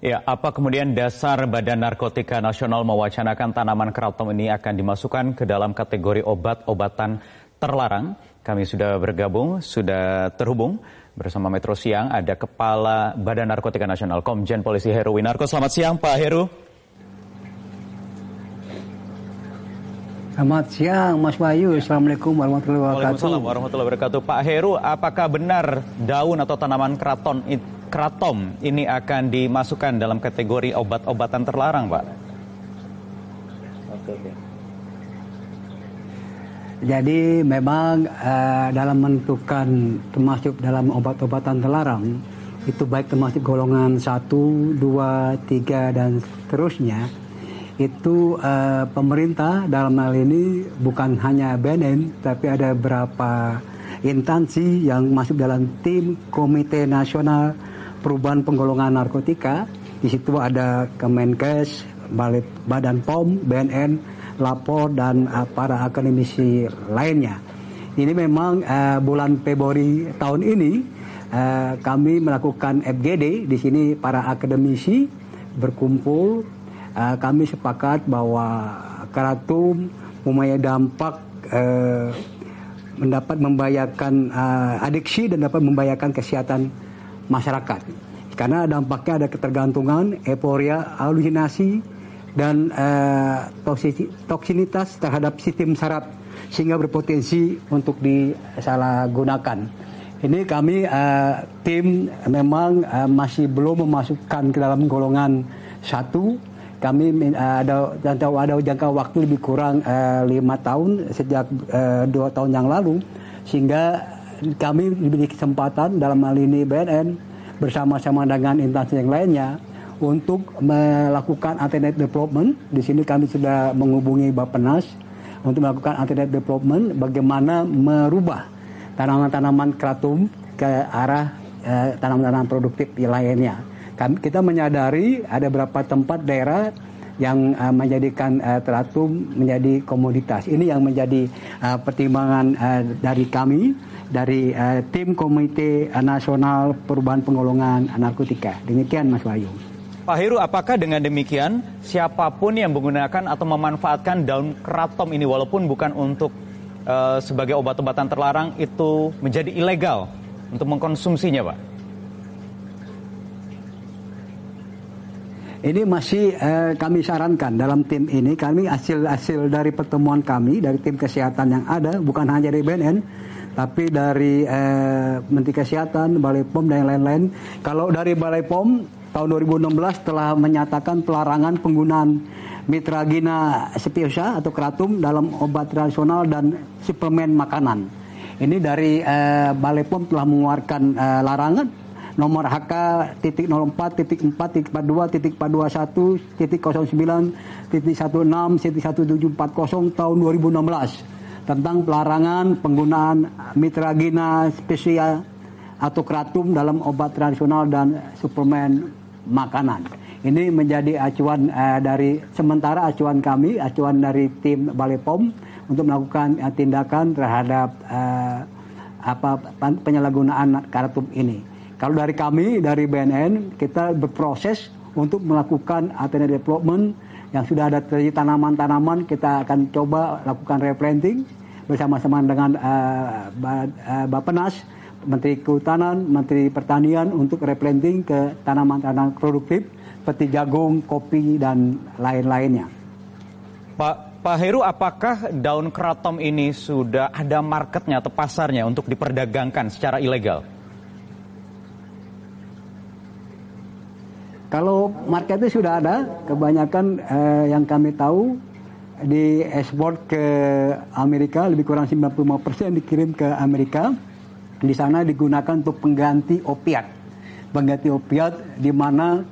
Ya, apa kemudian dasar Badan Narkotika Nasional mewacanakan tanaman kratom ini akan dimasukkan ke dalam kategori obat-obatan terlarang? Kami sudah bergabung, sudah terhubung bersama Metro Siang, ada Kepala Badan Narkotika Nasional Komjen Polisi Heru Winarko. Selamat siang Pak Heru. Selamat siang Mas Bayu. Assalamualaikum warahmatullahi wabarakatuh. Waalaikumsalam warahmatullahi wabarakatuh. Pak Heru, apakah benar daun atau tanaman kraton kratom ini akan dimasukkan dalam kategori obat-obatan terlarang, Pak? Oke, oke. Jadi memang uh, dalam menentukan termasuk dalam obat-obatan terlarang itu baik termasuk golongan 1, 2, 3 dan seterusnya itu uh, pemerintah dalam hal ini bukan hanya BNN tapi ada beberapa instansi yang masuk dalam tim Komite Nasional Perubahan Penggolongan Narkotika. Di situ ada Kemenkes, Badan POM, BNN, Lapor dan uh, para akademisi lainnya. Ini memang uh, bulan Februari tahun ini uh, kami melakukan FGD di sini para akademisi berkumpul uh, kami sepakat bahwa Karatum mempunyai dampak uh, mendapat membahayakan uh, adiksi dan dapat membahayakan kesehatan masyarakat. Karena dampaknya ada ketergantungan, euforia, halusinasi, dan uh, toksinitas terhadap sistem saraf sehingga berpotensi untuk disalahgunakan. Ini kami uh, tim memang uh, masih belum memasukkan ke dalam golongan satu kami uh, ada jangka ada jangka waktu lebih kurang uh, lima tahun sejak uh, dua tahun yang lalu sehingga kami diberi kesempatan dalam hal ini BNN bersama-sama dengan instansi yang lainnya untuk melakukan internet development. Di sini kami sudah menghubungi Bappenas untuk melakukan internet development bagaimana merubah tanaman-tanaman kratum ke arah tanaman-tanaman produktif lainnya kita menyadari ada beberapa tempat daerah yang uh, menjadikan uh, teratum menjadi komoditas. Ini yang menjadi uh, pertimbangan uh, dari kami dari uh, tim Komite Nasional Perubahan Penggolongan Narkotika. Demikian Mas Wahyu. Pak Heru, apakah dengan demikian siapa pun yang menggunakan atau memanfaatkan daun keratom ini walaupun bukan untuk uh, sebagai obat-obatan terlarang itu menjadi ilegal untuk mengkonsumsinya, Pak? Ini masih uh, kami sarankan dalam tim ini kami hasil-hasil dari pertemuan kami dari tim kesehatan yang ada bukan hanya dari BNN tapi dari uh, Menteri Kesehatan, Balai POM dan lain-lain. Kalau dari Balai POM tahun 2016 telah menyatakan pelarangan penggunaan mitragina spiosa atau kratum dalam obat tradisional dan suplemen makanan. Ini dari uh, Balai POM telah mengeluarkan uh, larangan nomor HK titik 04 titik 4 titik 42 titik 421 titik 09 titik 16 titik 1740 tahun 2016 tentang pelarangan penggunaan mitragina spesial atau kratum dalam obat tradisional dan suplemen makanan. Ini menjadi acuan uh, dari sementara acuan kami, acuan dari tim Balai POM untuk melakukan uh, tindakan terhadap uh, apa penyalahgunaan kratum ini. Kalau dari kami, dari BNN, kita berproses untuk melakukan alternative development yang sudah ada tanaman-tanaman, kita akan coba lakukan replanting bersama-sama dengan uh, Bapenas, Menteri Kehutanan, Menteri Pertanian untuk replanting ke tanaman-tanaman produktif seperti jagung, kopi, dan lain-lainnya. Pak Pak Heru, apakah daun keratom ini sudah ada marketnya atau pasarnya untuk diperdagangkan secara ilegal? Kalau marketnya sudah ada, kebanyakan eh, yang kami tahu di ekspor ke Amerika lebih kurang 95% dikirim ke Amerika. Di sana digunakan untuk pengganti opiat. Pengganti opiat di mana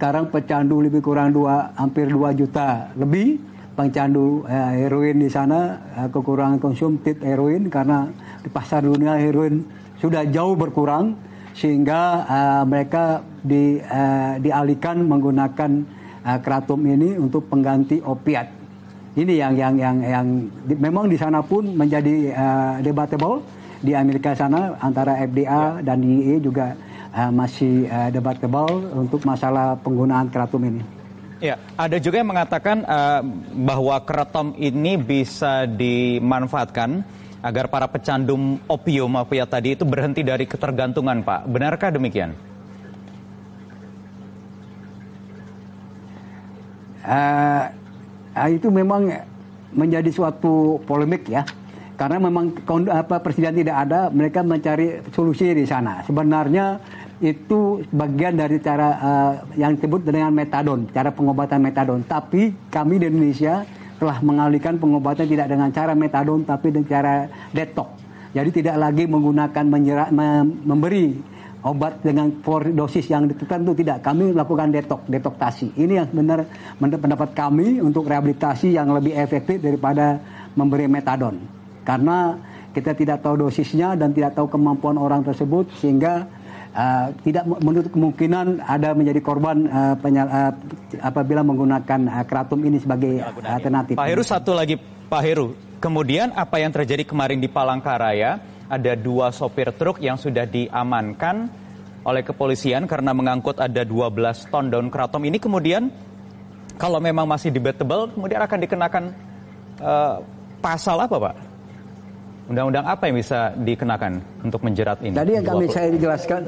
sekarang pecandu lebih kurang dua, hampir 2 juta lebih pecandu eh, heroin di sana eh, kekurangan konsumtif heroin karena di pasar dunia heroin sudah jauh berkurang sehingga uh, mereka di, uh, dialihkan menggunakan uh, kratom ini untuk pengganti opiat. Ini yang yang yang yang di, memang di sana pun menjadi uh, debatable di Amerika sana antara FDA ya. dan DEA juga uh, masih uh, debatable untuk masalah penggunaan keratum ini. Ya, ada juga yang mengatakan uh, bahwa keratom ini bisa dimanfaatkan agar para pecandum opium mafia tadi itu berhenti dari ketergantungan, Pak. Benarkah demikian? Uh, itu memang menjadi suatu polemik ya karena memang apa presiden tidak ada mereka mencari solusi di sana sebenarnya itu bagian dari cara uh, yang disebut dengan metadon, cara pengobatan metadon. Tapi kami di Indonesia telah mengalihkan pengobatan tidak dengan cara metadon tapi dengan cara detox. Jadi tidak lagi menggunakan menyerah, memberi obat dengan dosis yang tertentu tidak. Kami melakukan detok, detoktasi. Ini yang benar pendapat kami untuk rehabilitasi yang lebih efektif daripada memberi metadon. Karena kita tidak tahu dosisnya dan tidak tahu kemampuan orang tersebut sehingga uh, tidak menutup kemungkinan ada menjadi korban uh, penyal, uh, apabila menggunakan uh, keratum ini sebagai alternatif. Pak Heru satu lagi Pak Heru. Kemudian apa yang terjadi kemarin di Palangkaraya? Ada dua sopir truk yang sudah diamankan oleh kepolisian karena mengangkut ada 12 ton daun keratom ini kemudian kalau memang masih debatable kemudian akan dikenakan uh, pasal apa Pak? Undang-undang apa yang bisa dikenakan untuk menjerat ini? Tadi yang kami saya jelaskan,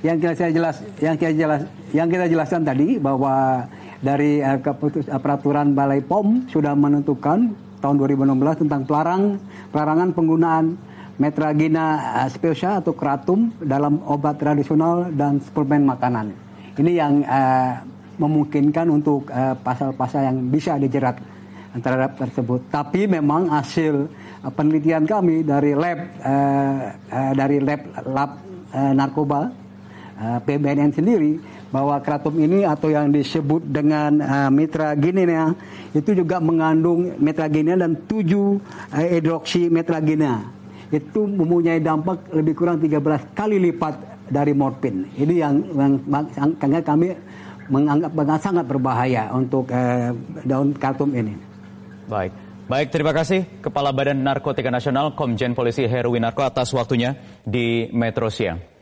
yang kita saya jelas, yang kita jelas, yang kita jelaskan tadi bahwa dari uh, keputus, uh, peraturan Balai POM sudah menentukan tahun 2016 tentang pelarang pelarangan penggunaan metragina uh, spesial atau keratum dalam obat tradisional dan suplemen makanan. Ini yang uh, memungkinkan untuk pasal-pasal uh, yang bisa dijerat terhadap tersebut. Tapi memang hasil uh, penelitian kami dari lab uh, uh, dari lab lab uh, narkoba uh, PBNN sendiri bahwa kratom ini atau yang disebut dengan uh, metraginina itu juga mengandung metraginina dan 7 uh, hidroksi metragina itu mempunyai dampak lebih kurang 13 kali lipat dari morfin. Ini yang, yang, yang kami menganggap sangat berbahaya untuk uh, daun kartum ini. Baik. Baik, terima kasih Kepala Badan Narkotika Nasional Komjen Polisi Heruwinarko atas waktunya di Metro Siang.